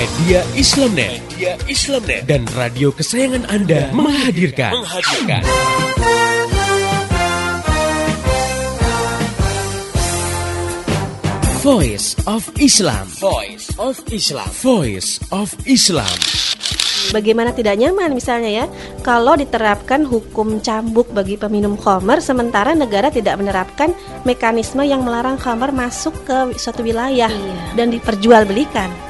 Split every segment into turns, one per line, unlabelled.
Media Islamnet, Media Islamnet dan radio kesayangan Anda menghadirkan. menghadirkan. Voice of Islam. Voice of Islam. Voice of Islam.
Bagaimana tidak nyaman misalnya ya kalau diterapkan hukum cambuk bagi peminum khamar sementara negara tidak menerapkan mekanisme yang melarang khamar masuk ke suatu wilayah
Iya.
dan diperjualbelikan.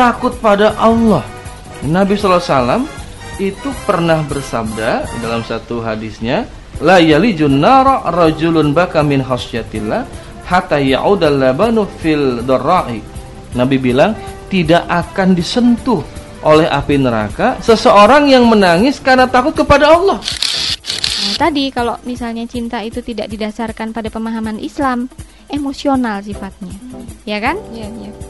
takut pada Allah Nabi SAW itu pernah bersabda dalam satu hadisnya la yalijun nara rajulun baka min khasyatillah hatta ya'udal labanu fil darra'i Nabi bilang tidak akan disentuh oleh api neraka seseorang yang menangis karena takut kepada Allah
Nah, tadi kalau misalnya cinta itu tidak didasarkan pada pemahaman Islam, emosional sifatnya. Ya kan?
Iya, iya.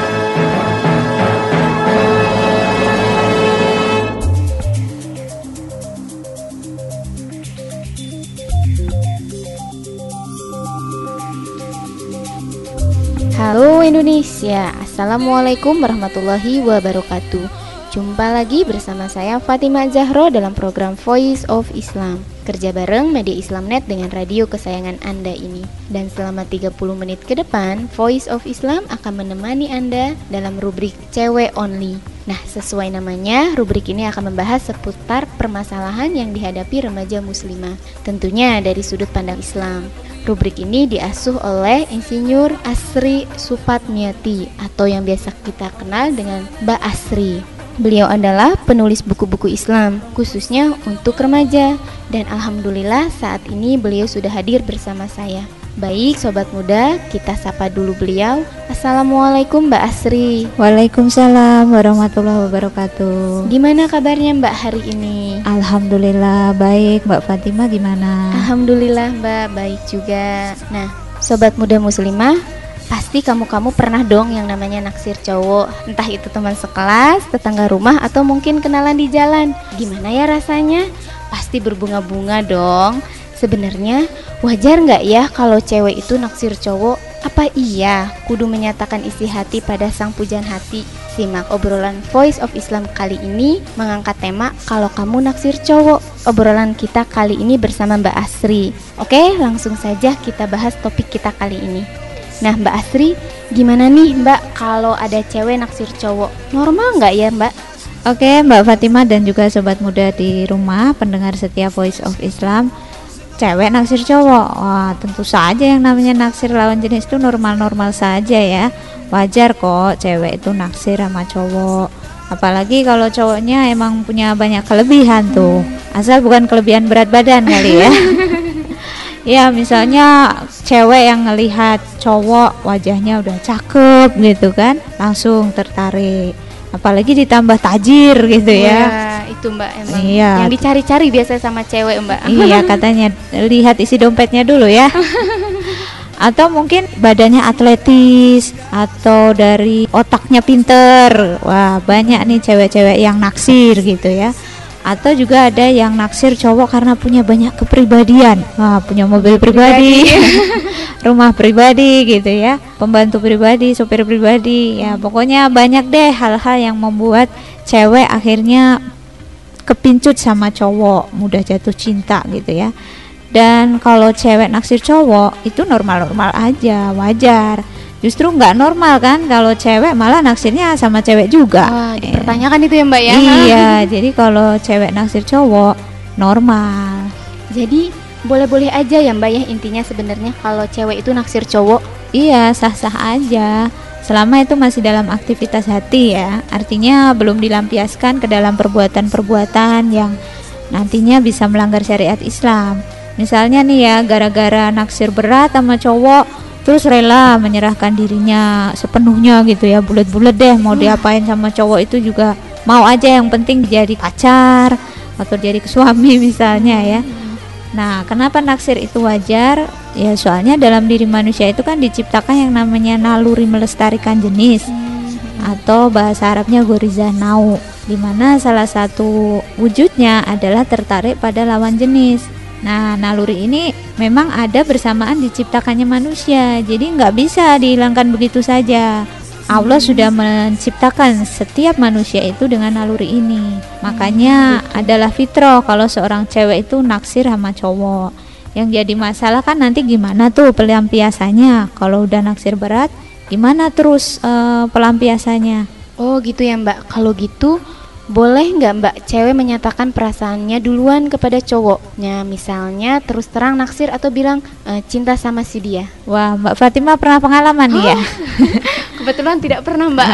Indonesia, Assalamualaikum warahmatullahi wabarakatuh. Jumpa lagi bersama saya Fatima Zahro dalam program Voice of Islam. Kerja bareng Media Islamnet dengan radio kesayangan Anda ini. Dan selama 30 menit ke depan Voice of Islam akan menemani Anda dalam rubrik Cewek Only. Nah, sesuai namanya, rubrik ini akan membahas seputar permasalahan yang dihadapi remaja muslimah Tentunya dari sudut pandang Islam Rubrik ini diasuh oleh Insinyur Asri Supatmiati atau yang biasa kita kenal dengan Mbak Asri. Beliau adalah penulis buku-buku Islam khususnya untuk remaja dan alhamdulillah saat ini beliau sudah hadir bersama saya. Baik sobat muda, kita sapa dulu beliau. Assalamualaikum Mbak Asri.
Waalaikumsalam warahmatullahi wabarakatuh.
Gimana kabarnya Mbak hari ini?
Alhamdulillah baik, Mbak Fatima gimana?
Alhamdulillah Mbak baik juga. Nah, sobat muda muslimah, pasti kamu-kamu pernah dong yang namanya naksir cowok, entah itu teman sekelas, tetangga rumah atau mungkin kenalan di jalan. Gimana ya rasanya? Pasti berbunga-bunga dong. Sebenarnya wajar nggak ya kalau cewek itu naksir cowok? Apa iya kudu menyatakan isi hati pada sang pujan hati? Simak obrolan Voice of Islam kali ini mengangkat tema kalau kamu naksir cowok. Obrolan kita kali ini bersama Mbak Asri. Oke, langsung saja kita bahas topik kita kali ini. Nah, Mbak Asri, gimana nih Mbak kalau ada cewek naksir cowok? Normal nggak ya Mbak?
Oke, Mbak Fatima dan juga sobat muda di rumah, pendengar setia Voice of Islam. Cewek naksir cowok, wah tentu saja yang namanya naksir lawan jenis itu normal-normal saja ya. Wajar kok cewek itu naksir sama cowok. Apalagi kalau cowoknya emang punya banyak kelebihan tuh. Asal bukan kelebihan berat badan kali ya. Ya misalnya cewek yang ngelihat cowok wajahnya udah cakep gitu kan Langsung tertarik Apalagi ditambah tajir gitu ya
Wah, itu Mbak emang.
Iya.
yang dicari-cari biasa sama cewek Mbak.
Iya katanya. Lihat isi dompetnya dulu ya. Atau mungkin badannya atletis Atau dari otaknya pinter. Wah banyak nih cewek-cewek yang naksir gitu ya. Atau juga ada yang naksir cowok karena punya banyak kepribadian. Wah punya mobil pribadi. rumah pribadi gitu ya. Pembantu pribadi sopir pribadi. Ya pokoknya banyak deh hal-hal yang membuat cewek akhirnya kepincut sama cowok mudah jatuh cinta gitu ya dan kalau cewek naksir cowok itu normal-normal aja wajar justru nggak normal kan kalau cewek malah naksirnya sama cewek juga
Wah,
Eh,
dipertanyakan itu ya Mbak ya.
iya jadi kalau cewek naksir cowok normal
Jadi boleh-boleh aja ya Mbak ya intinya sebenarnya kalau cewek itu naksir cowok.
Iya, sah-sah aja. Selama itu masih dalam aktivitas hati ya. Artinya belum dilampiaskan ke dalam perbuatan-perbuatan yang nantinya bisa melanggar syariat Islam. Misalnya nih ya, gara-gara naksir berat sama cowok, terus rela menyerahkan dirinya sepenuhnya gitu ya, bulat-bulat deh mau diapain sama cowok itu juga mau aja yang penting jadi pacar atau jadi suami misalnya ya. Nah, kenapa naksir itu wajar? Ya, soalnya dalam diri manusia itu kan diciptakan yang namanya naluri melestarikan jenis atau bahasa Arabnya gorizah nau, di mana salah satu wujudnya adalah tertarik pada lawan jenis. Nah, naluri ini memang ada bersamaan diciptakannya manusia, jadi nggak bisa dihilangkan begitu saja. Allah sudah menciptakan setiap manusia itu dengan naluri ini. Makanya adalah fitrah kalau seorang cewek itu naksir sama cowok. Yang jadi masalah kan nanti gimana tuh pelampiasannya? Kalau udah naksir berat, gimana terus eh, pelampiasannya?
Oh gitu ya Mbak. Kalau gitu boleh nggak Mbak cewek menyatakan perasaannya duluan kepada cowoknya misalnya terus terang naksir atau bilang eh, cinta sama si dia.
Wah, Mbak Fatima pernah pengalaman nih ya?
Kebetulan tidak pernah Mbak.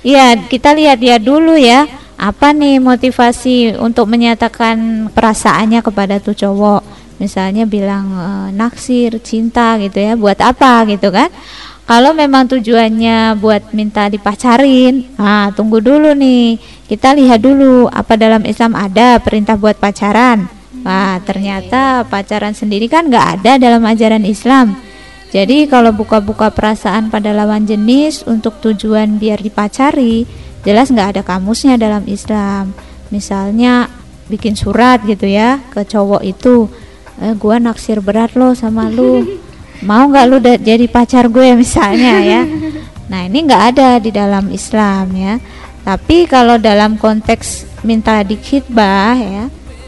Iya, kita lihat ya dulu ya. Apa nih motivasi untuk menyatakan perasaannya kepada tuh cowok? Misalnya bilang eh, naksir, cinta gitu ya. Buat apa gitu kan? Kalau memang tujuannya buat minta dipacarin, nah tunggu dulu nih. Kita lihat dulu apa dalam Islam ada perintah buat pacaran. Wah, ternyata pacaran sendiri kan nggak ada dalam ajaran Islam. Jadi kalau buka-buka perasaan pada lawan jenis untuk tujuan biar dipacari, jelas nggak ada kamusnya dalam Islam. Misalnya bikin surat gitu ya ke cowok itu, eh, gua naksir berat lo sama lu, mau nggak lu jadi pacar gue misalnya ya. Nah ini nggak ada di dalam Islam ya. Tapi kalau dalam konteks minta dikhidbah ya,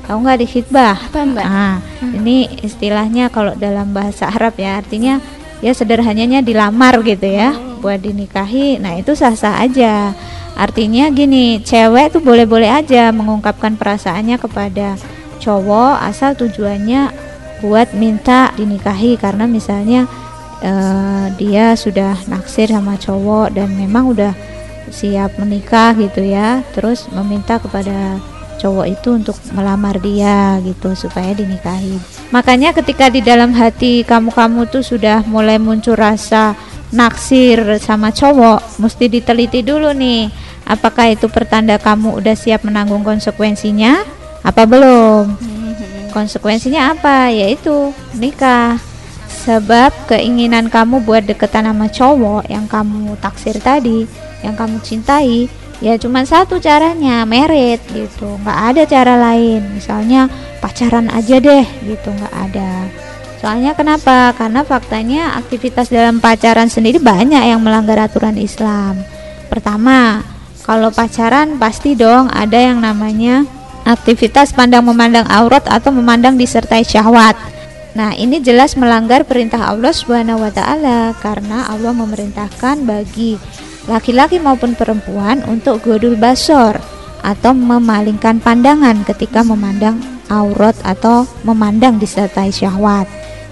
tahu nggak dikhidbah?
Apa Mbak?
Ah, ini istilahnya kalau dalam bahasa Arab ya artinya ya sederhananya dilamar gitu ya, buat dinikahi. Nah, itu sah-sah aja. Artinya gini, cewek tuh boleh-boleh aja mengungkapkan perasaannya kepada cowok asal tujuannya buat minta dinikahi karena misalnya eh, dia sudah naksir sama cowok dan memang udah siap menikah gitu ya terus meminta kepada cowok itu untuk melamar dia gitu supaya dinikahi. Makanya ketika di dalam hati kamu-kamu tuh sudah mulai muncul rasa naksir sama cowok mesti diteliti dulu nih apakah itu pertanda kamu udah siap menanggung konsekuensinya apa belum? Konsekuensinya apa? Yaitu nikah. Sebab keinginan kamu buat deketan sama cowok yang kamu taksir tadi yang kamu cintai ya cuma satu caranya merit gitu. Nggak ada cara lain. Misalnya pacaran aja deh gitu nggak ada. Soalnya kenapa? Karena faktanya aktivitas dalam pacaran sendiri banyak yang melanggar aturan Islam. Pertama kalau pacaran pasti dong ada yang namanya aktivitas pandang memandang aurat atau memandang disertai syahwat Nah, ini jelas melanggar perintah Allah Subhanahu wa taala karena Allah memerintahkan bagi laki-laki maupun perempuan untuk godul basor atau memalingkan pandangan ketika memandang aurat atau memandang disertai syahwat.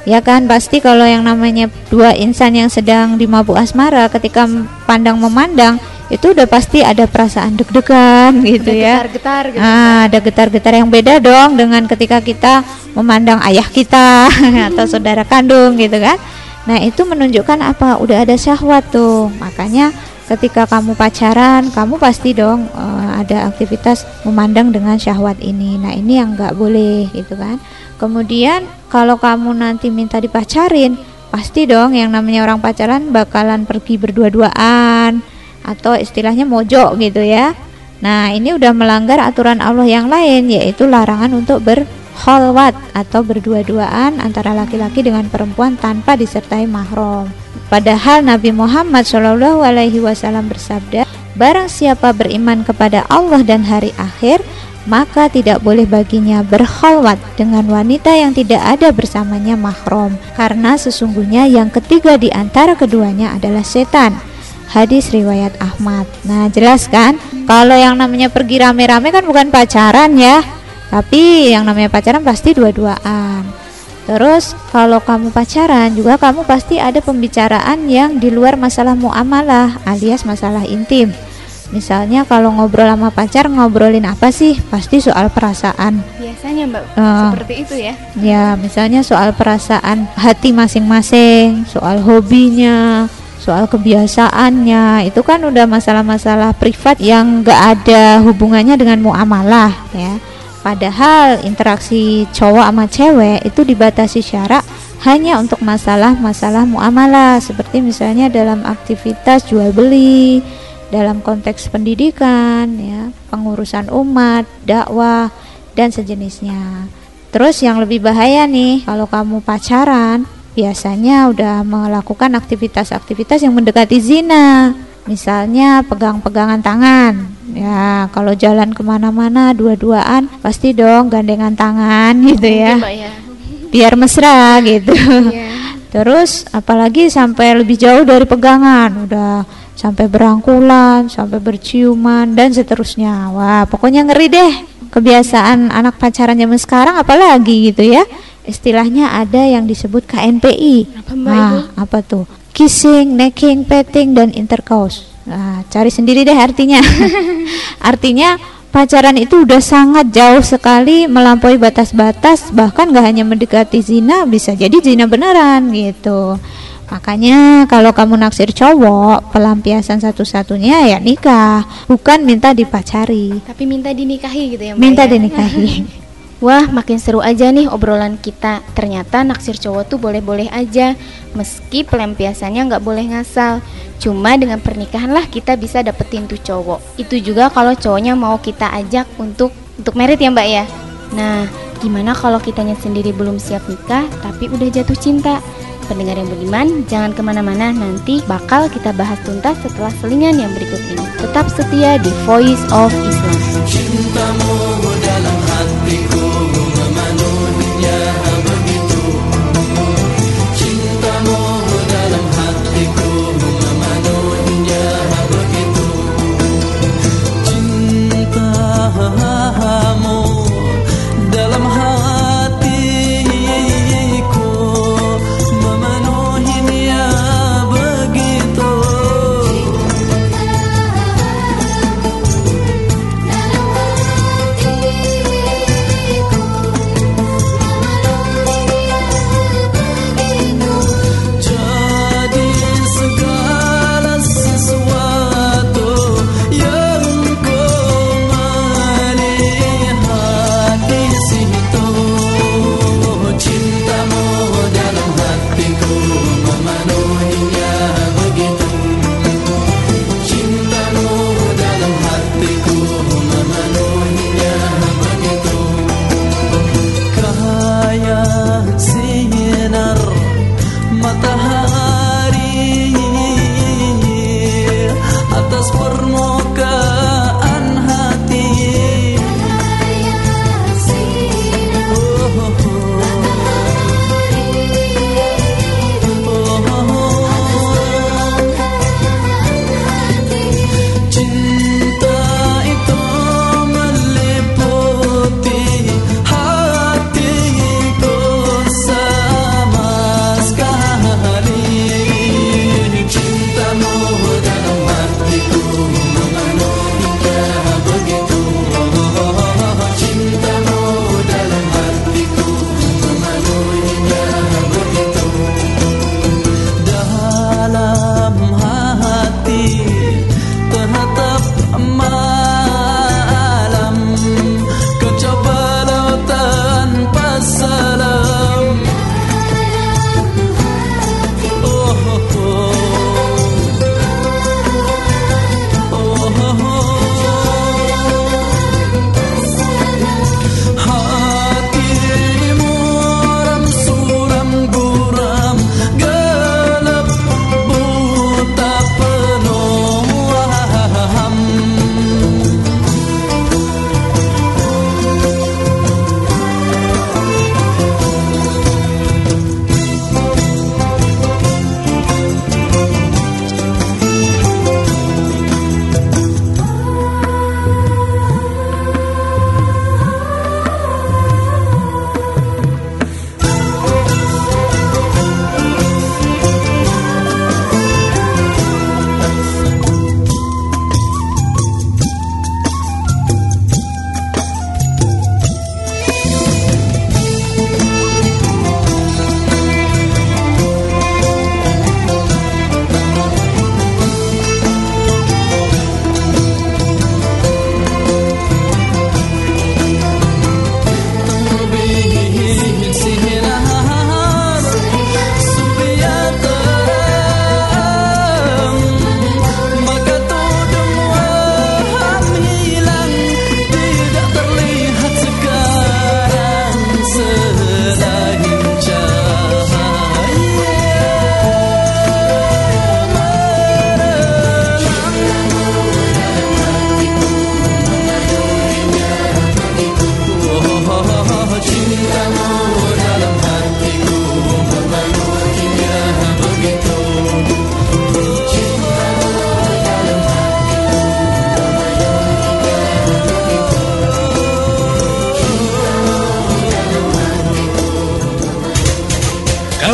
Ya kan pasti kalau yang namanya dua insan yang sedang dimabuk asmara ketika pandang memandang itu udah pasti ada perasaan deg-degan gitu ya.
Getar-getar gitu.
Ah, ada getar-getar yang beda dong dengan ketika kita memandang ayah kita atau saudara kandung gitu kan. Nah, itu menunjukkan apa? Udah ada syahwat tuh. Makanya ketika kamu pacaran, kamu pasti dong eh, ada aktivitas memandang dengan syahwat ini. Nah, ini yang nggak boleh gitu kan. Kemudian kalau kamu nanti minta dipacarin, pasti dong yang namanya orang pacaran bakalan pergi berdua-duaan atau istilahnya mojok gitu ya. Nah, ini udah melanggar aturan Allah yang lain yaitu larangan untuk berkholwat atau berdua-duaan antara laki-laki dengan perempuan tanpa disertai mahram. Padahal Nabi Muhammad Shallallahu alaihi wasallam bersabda, "Barang siapa beriman kepada Allah dan hari akhir, maka tidak boleh baginya berkholwat dengan wanita yang tidak ada bersamanya mahram karena sesungguhnya yang ketiga di antara keduanya adalah setan." Hadis riwayat Ahmad. Nah, jelas kan? Kalau yang namanya pergi rame-rame kan bukan pacaran ya. Tapi yang namanya pacaran pasti dua-duaan. Terus kalau kamu pacaran juga kamu pasti ada pembicaraan yang di luar masalah muamalah alias masalah intim. Misalnya kalau ngobrol sama pacar ngobrolin apa sih? Pasti soal perasaan.
Biasanya Mbak
Eh.
seperti itu ya.
Ya, misalnya soal perasaan hati masing-masing, soal hobinya, soal kebiasaannya. Itu kan udah masalah-masalah privat yang gak ada hubungannya dengan muamalah ya. Padahal interaksi cowok sama cewek itu dibatasi syarak hanya untuk masalah-masalah muamalah seperti misalnya dalam aktivitas jual beli, dalam konteks pendidikan ya, pengurusan umat, dakwah dan sejenisnya. Terus yang lebih bahaya nih kalau kamu pacaran biasanya udah melakukan aktivitas-aktivitas yang mendekati zina. Misalnya pegang-pegangan tangan. Ya kalau jalan ke mana-mana dua-duaan pasti dong gandengan tangan gitu ya.
Ya.
Biar mesra gitu.
Iya.
Terus apalagi sampai lebih jauh dari pegangan, udah sampai berangkulan, sampai berciuman dan seterusnya. Wah, pokoknya ngeri deh. Kebiasaan anak pacaran zaman sekarang apalagi gitu ya. Istilahnya ada yang disebut KNPI.
Apa, Mbak,
nah, apa tuh? Kissing, necking, petting dan intercourse. Nah, cari sendiri deh artinya. artinya pacaran itu udah sangat jauh sekali melampaui batas-batas bahkan gak hanya mendekati zina bisa jadi zina beneran gitu makanya kalau kamu naksir cowok pelampiasan satu-satunya ya nikah bukan minta dipacari
Tapi minta dinikahi gitu ya Mbak.
minta
ya?
dinikahi
Wah, makin seru aja nih obrolan kita. Ternyata naksir cowok tuh boleh-boleh aja, meski pelampiasannya nggak boleh ngasal. Cuma dengan pernikahan lah kita bisa dapetin tuh cowok. Itu juga kalau cowoknya mau kita ajak untuk untuk merit ya Mbak ya. Nah, gimana kalau kitanya sendiri belum siap nikah tapi udah jatuh cinta? Pendengar yang beriman, jangan ke mana-mana nanti bakal kita bahas tuntas setelah selingan yang berikut ini. Tetap setia di Voice of Islam.
cintamu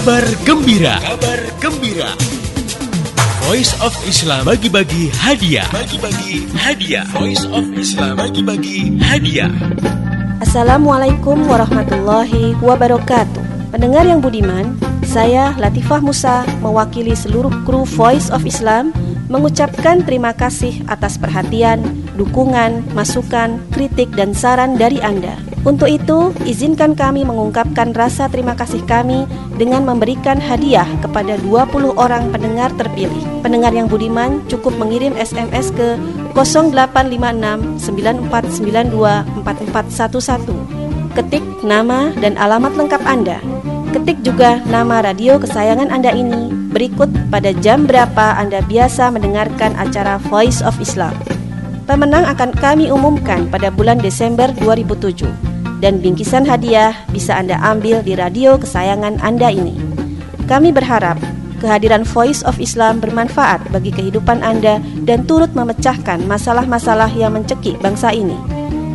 Kabar gembira. Kabar gembira. Voice of Islam bagi-bagi hadiah. Bagi-bagi hadiah. Voice of Islam bagi-bagi hadiah.
Assalamualaikum warahmatullahi wabarakatuh. Pendengar yang budiman, saya Latifah Musa mewakili seluruh kru Voice of Islam mengucapkan terima kasih atas perhatian, dukungan, masukan, kritik dan saran dari Anda. Untuk itu, izinkan kami mengungkapkan rasa terima kasih kami dengan memberikan hadiah kepada 20 orang pendengar terpilih. Pendengar yang budiman cukup mengirim SMS ke 0856 9492 4411. Ketik nama dan alamat lengkap Anda. Ketik juga nama radio kesayangan Anda ini berikut pada jam berapa Anda biasa mendengarkan acara Voice of Islam. Pemenang akan kami umumkan pada bulan Desember 2007 dan bingkisan hadiah bisa Anda ambil di radio kesayangan Anda ini. Kami berharap kehadiran Voice of Islam bermanfaat bagi kehidupan Anda dan turut memecahkan masalah-masalah yang mencekik bangsa ini.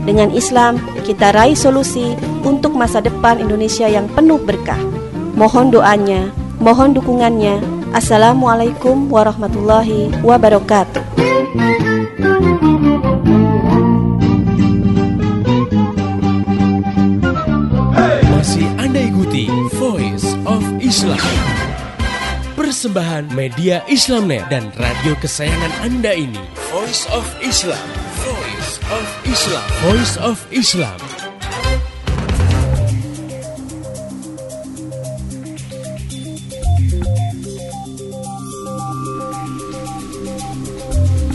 Dengan Islam, kita raih solusi untuk masa depan Indonesia yang penuh berkah. Mohon doanya, mohon dukungannya. Assalamualaikum warahmatullahi wabarakatuh.
Islam. Persembahan media Islamnet dan radio kesayangan Anda ini. Voice of Islam. Voice of Islam. Voice of Islam.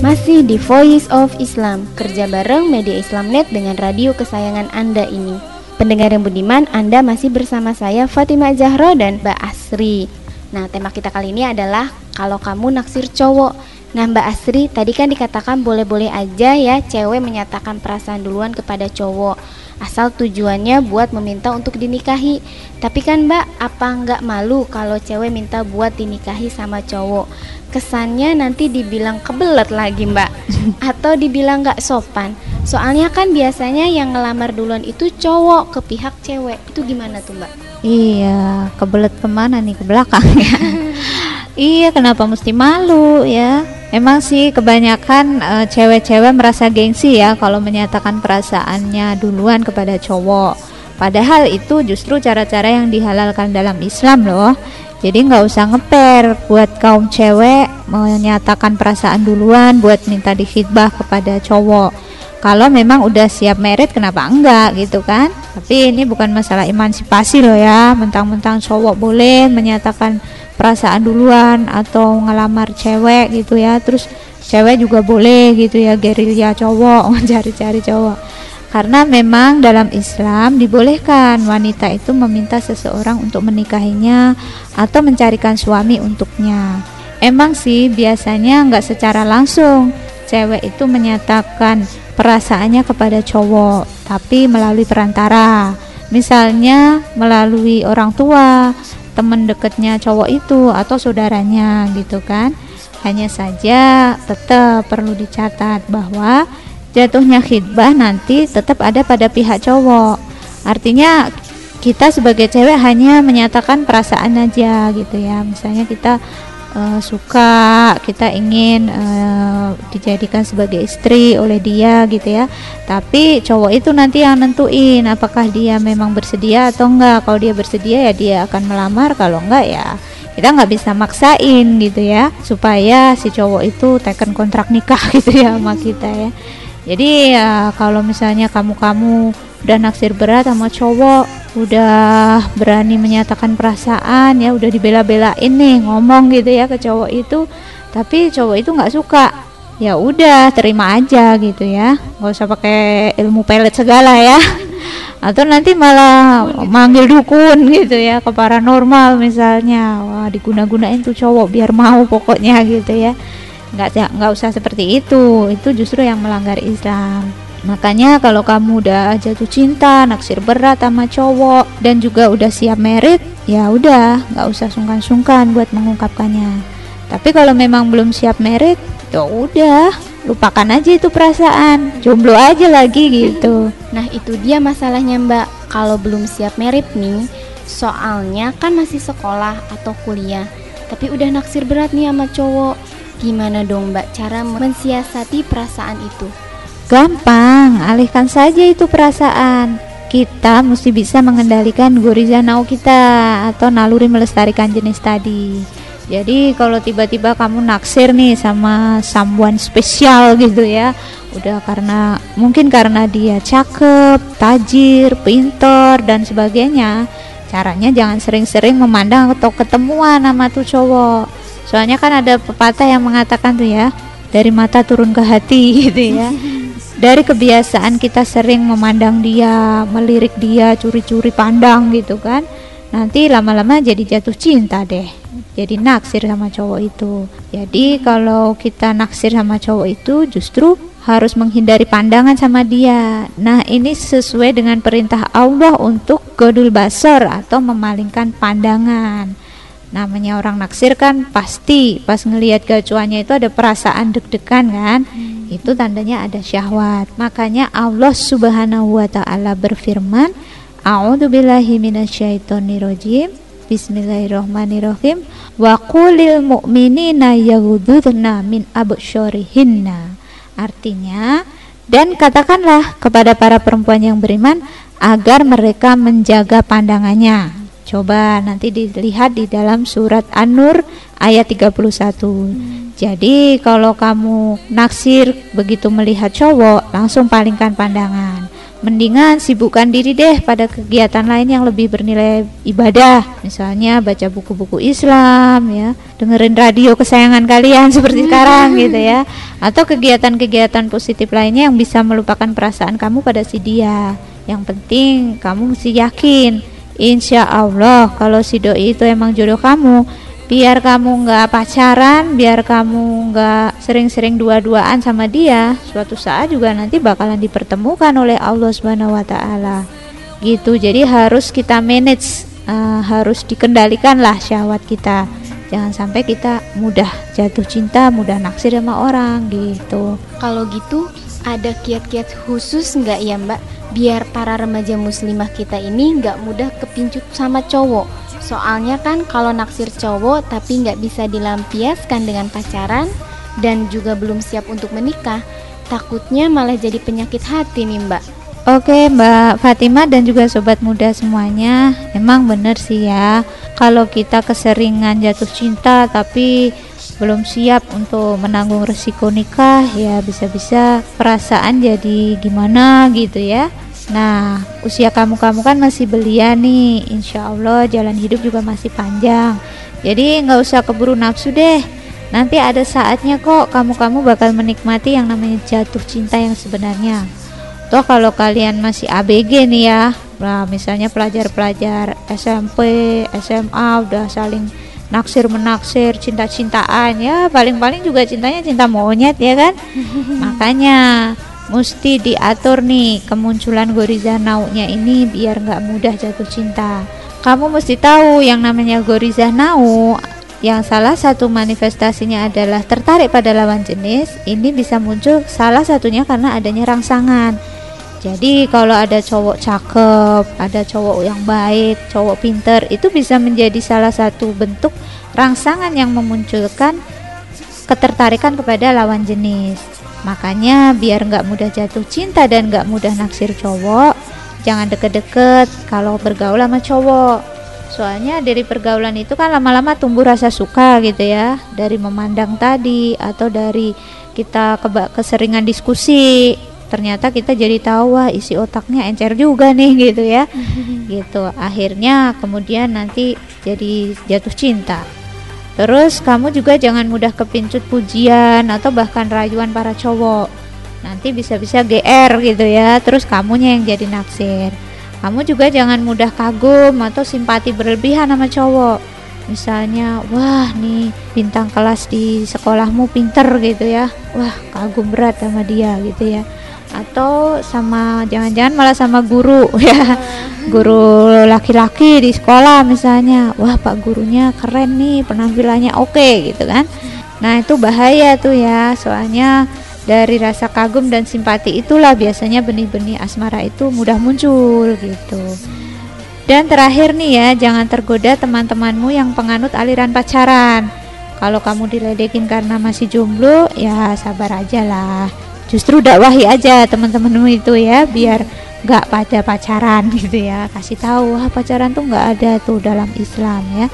Masih di Voice of Islam, kerja bareng media Islamnet dengan radio kesayangan Anda ini. Pendengar yang budiman, Anda masih bersama saya Fatimah Zahro dan Mbak Asri. Nah, tema kita kali ini adalah kalau kamu naksir cowok. Nah, Mbak Asri, tadi kan dikatakan boleh-boleh aja ya cewek menyatakan perasaan duluan kepada cowok. Asal tujuannya buat meminta untuk dinikahi. Tapi kan Mbak, apa nggak malu kalau cewek minta buat dinikahi sama cowok? Kesannya nanti dibilang kebelet lagi Mbak, atau dibilang nggak sopan. Soalnya kan biasanya yang ngelamar duluan itu cowok ke pihak cewek. Itu gimana tuh Mbak?
Iya, kebelet ke mana nih ke belakang ya? iya, kenapa mesti malu ya? Emang sih kebanyakan eh, cewek-cewek merasa gengsi ya kalau menyatakan perasaannya duluan kepada cowok. Padahal itu justru cara-cara yang dihalalkan dalam Islam loh. Jadi nggak usah ngeper buat kaum cewek menyatakan perasaan duluan buat minta dikhidbah kepada cowok. Kalau memang udah siap merit kenapa enggak gitu kan? Tapi ini bukan masalah emansipasi loh ya. Mentang-mentang cowok boleh menyatakan perasaan duluan atau ngelamar cewek gitu ya. Terus cewek juga boleh gitu ya gerilya cowok mencari-cari cowok. Karena memang dalam Islam dibolehkan wanita itu meminta seseorang untuk menikahinya atau mencarikan suami untuknya. Emang sih biasanya nggak secara langsung cewek itu menyatakan perasaannya kepada cowok, tapi melalui perantara. Misalnya melalui orang tua, teman dekatnya cowok itu atau saudaranya gitu kan. Hanya saja tetap perlu dicatat bahwa jatuhnya khidbah nanti tetap ada pada pihak cowok. Artinya kita sebagai cewek hanya menyatakan perasaan aja gitu ya. Misalnya kita uh, suka, kita ingin uh, dijadikan sebagai istri oleh dia gitu ya. Tapi cowok itu nanti yang nentuin apakah dia memang bersedia atau enggak. Kalau dia bersedia ya dia akan melamar, kalau enggak ya kita nggak bisa maksain gitu ya supaya si cowok itu teken kontrak nikah gitu ya sama kita ya jadi ya kalau misalnya kamu-kamu udah naksir berat sama cowok udah berani menyatakan perasaan ya udah dibela-belain nih ngomong gitu ya ke cowok itu. Tapi cowok itu nggak suka. Ya udah terima aja gitu ya. Nggak usah pakai ilmu pelet segala ya. Atau nanti malah manggil dukun gitu ya ke paranormal misalnya. Wah diguna-gunain tuh cowok biar mau pokoknya gitu ya. Nggak nggak usah seperti itu. Itu justru yang melanggar Islam makanya kalau kamu udah jatuh cinta naksir berat sama cowok dan juga udah siap merit ya udah nggak usah sungkan-sungkan buat mengungkapkannya tapi kalau memang belum siap merit ya udah lupakan aja itu perasaan jomblo aja lagi gitu
Nah itu dia masalahnya mbak Kalau belum siap merit nih Soalnya kan masih sekolah atau kuliah, tapi udah naksir berat nih sama cowok. Gimana dong Mbak cara mensiasati perasaan itu?
Gampang, alihkan saja itu perasaan. Kita mesti bisa mengendalikan goriza nau kita atau naluri melestarikan jenis tadi. Jadi kalau tiba-tiba kamu naksir nih sama someone spesial gitu ya, udah karena mungkin karena dia cakep, tajir, pinter dan sebagainya. Caranya jangan sering-sering memandang atau ketemuan sama tuh cowok. Soalnya kan ada pepatah yang mengatakan tuh ya, dari mata turun ke hati gitu ya. Dari kebiasaan kita sering memandang dia, melirik dia, curi-curi pandang gitu kan. Nanti lama-lama jadi jatuh cinta deh. Jadi naksir sama cowok itu. Jadi kalau kita naksir sama cowok itu justru harus menghindari pandangan sama dia. Nah, ini sesuai dengan perintah Allah untuk godul basor atau memalingkan pandangan. Namanya orang naksir kan pasti pas ngelihat gacuannya itu ada perasaan deg-degan kan? Itu tandanya ada syahwat. Makanya Allah Subhanahu wa taala berfirman, A'udzubillahi minasyaitonirrajim. Bismillahirrahmanirrahim. Wa qulil mu'minina yaghudduna min absyarihinna. Artinya, dan katakanlah kepada para perempuan yang beriman agar mereka menjaga pandangannya. Coba nanti dilihat di dalam surat An-Nur ayat 31. Jadi kalau kamu naksir begitu melihat cowok, langsung palingkan pandangan. Mendingan sibukkan diri deh pada kegiatan lain yang lebih bernilai ibadah. Misalnya baca buku-buku Islam ya, dengerin radio kesayangan kalian seperti sekarang gitu ya. Atau kegiatan-kegiatan positif lainnya yang bisa melupakan perasaan kamu pada si dia. Yang penting kamu mesti yakin Insya Allah kalau si doi itu emang jodoh kamu biar kamu nggak pacaran biar kamu nggak sering-sering dua-duaan sama dia suatu saat juga nanti bakalan dipertemukan oleh Allah Subhanahu Wa Taala. Gitu jadi harus kita manage uh, harus dikendalikan lah syahwat kita. Jangan sampai kita mudah jatuh cinta mudah naksir sama orang gitu.
Kalau gitu ada kiat-kiat khusus nggak ya Mbak biar para remaja muslimah kita ini nggak mudah kepincut sama cowok? Soalnya kan kalau naksir cowok tapi nggak bisa dilampiaskan dengan pacaran dan juga belum siap untuk menikah, takutnya malah jadi penyakit hati nih Mbak.
Oke Mbak Fatima dan juga sobat muda semuanya Emang bener sih ya Kalau kita keseringan jatuh cinta tapi belum siap untuk menanggung resiko nikah Ya bisa-bisa perasaan jadi gimana gitu ya. Nah usia kamu-kamu kan masih belia nih. Insya Allah jalan hidup juga masih panjang. Jadi nggak usah keburu nafsu deh. Nanti ada saatnya kok kamu-kamu bakal menikmati yang namanya jatuh cinta yang sebenarnya. Toh kalau kalian masih ABG nih ya, nah misalnya pelajar-pelajar SMP, SMA udah saling naksir menaksir cinta-cintaan ya. Paling-paling juga cintanya cinta monyet ya kan? Makanya mesti diatur nih kemunculan goriza naunya ini biar nggak mudah jatuh cinta. Kamu mesti tahu yang namanya goriza nau yang salah satu manifestasinya adalah tertarik pada lawan jenis ini bisa muncul salah satunya karena adanya rangsangan jadi kalau ada cowok cakep, ada cowok yang baik, cowok pinter, itu bisa menjadi salah satu bentuk rangsangan yang memunculkan ketertarikan kepada lawan jenis. Makanya biar nggak mudah jatuh cinta dan nggak mudah naksir cowok, jangan deket-deket kalau bergaul sama cowok. Soalnya dari pergaulan itu kan lama-lama tumbuh rasa suka gitu ya, dari memandang tadi atau dari kita keba- keseringan diskusi ternyata kita jadi tahu wah isi otaknya encer juga nih gitu ya. Gitu. Akhirnya kemudian nanti jadi jatuh cinta. Terus kamu juga jangan mudah kepincut pujian atau bahkan rayuan para cowok. Nanti bisa-bisa GR gitu ya. Terus kamunya yang jadi naksir. Kamu juga jangan mudah kagum atau simpati berlebihan sama cowok. Misalnya wah nih bintang kelas di sekolahmu pinter gitu ya. Wah kagum berat sama dia gitu ya atau sama jangan-jangan malah sama guru ya. Guru laki-laki di sekolah misalnya wah pak gurunya keren nih penampilannya. Oke gitu kan. Nah itu bahaya tuh ya. Soalnya dari rasa kagum dan simpati itulah biasanya benih-benih asmara itu mudah muncul gitu. Dan terakhir nih ya, jangan tergoda teman-temanmu yang penganut aliran pacaran. Kalau kamu diledekin karena masih jomblo, ya sabar aja lah. Justru dakwahi aja teman-temanmu itu ya, biar nggak pada pacaran gitu ya. Kasih tahu, wah pacaran tuh nggak ada tuh dalam Islam ya.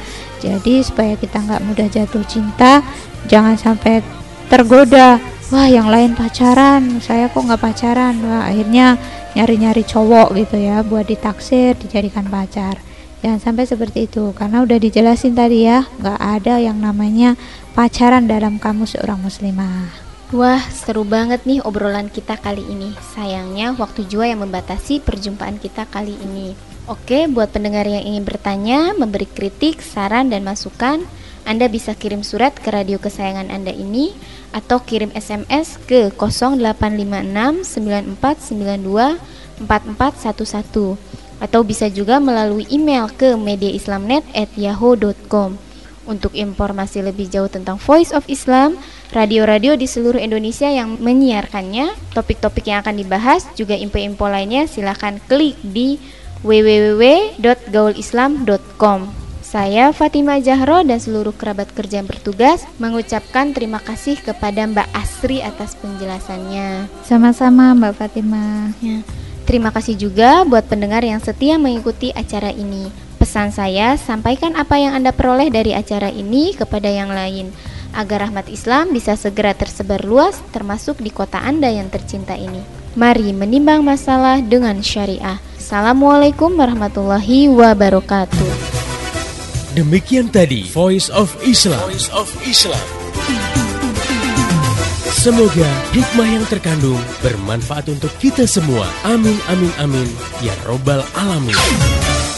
Jadi supaya kita nggak mudah jatuh cinta, jangan sampai tergoda. Wah yang lain pacaran, saya kok nggak pacaran. Wah akhirnya nyari-nyari cowok gitu ya buat ditaksir dijadikan pacar jangan sampai seperti itu karena udah dijelasin tadi ya nggak ada yang namanya pacaran dalam kamu seorang muslimah
Wah, seru banget nih obrolan kita kali ini. Sayangnya waktu juga yang membatasi perjumpaan kita kali ini. Oke, buat pendengar yang ingin bertanya, memberi kritik, saran, dan masukan, Anda bisa kirim surat ke radio kesayangan Anda ini atau kirim SMS ke 0856 9492 4411 atau bisa juga melalui email ke mediaislamnet@yahoo.com. Untuk informasi lebih jauh tentang Voice of Islam, radio-radio di seluruh Indonesia yang menyiarkannya, topik-topik yang akan dibahas, juga info-info lainnya silahkan klik di www.gaulislam.com. Saya Fatima Jahro dan seluruh kerabat kerja yang bertugas mengucapkan terima kasih kepada Mbak Asri atas penjelasannya.
sama-sama Mbak Fatimah
Ya. Terima kasih juga buat pendengar yang setia mengikuti acara ini. Pesan saya, sampaikan apa yang Anda peroleh dari acara ini kepada yang lain agar rahmat Islam bisa segera tersebar luas termasuk di kota Anda yang tercinta ini. Mari menimbang masalah dengan syariah. Assalamualaikum warahmatullahi wabarakatuh.
Demikian tadi Voice of Islam. Voice of Islam. Semoga hikmah yang terkandung bermanfaat untuk kita semua. Amin amin amin ya robbal alamin.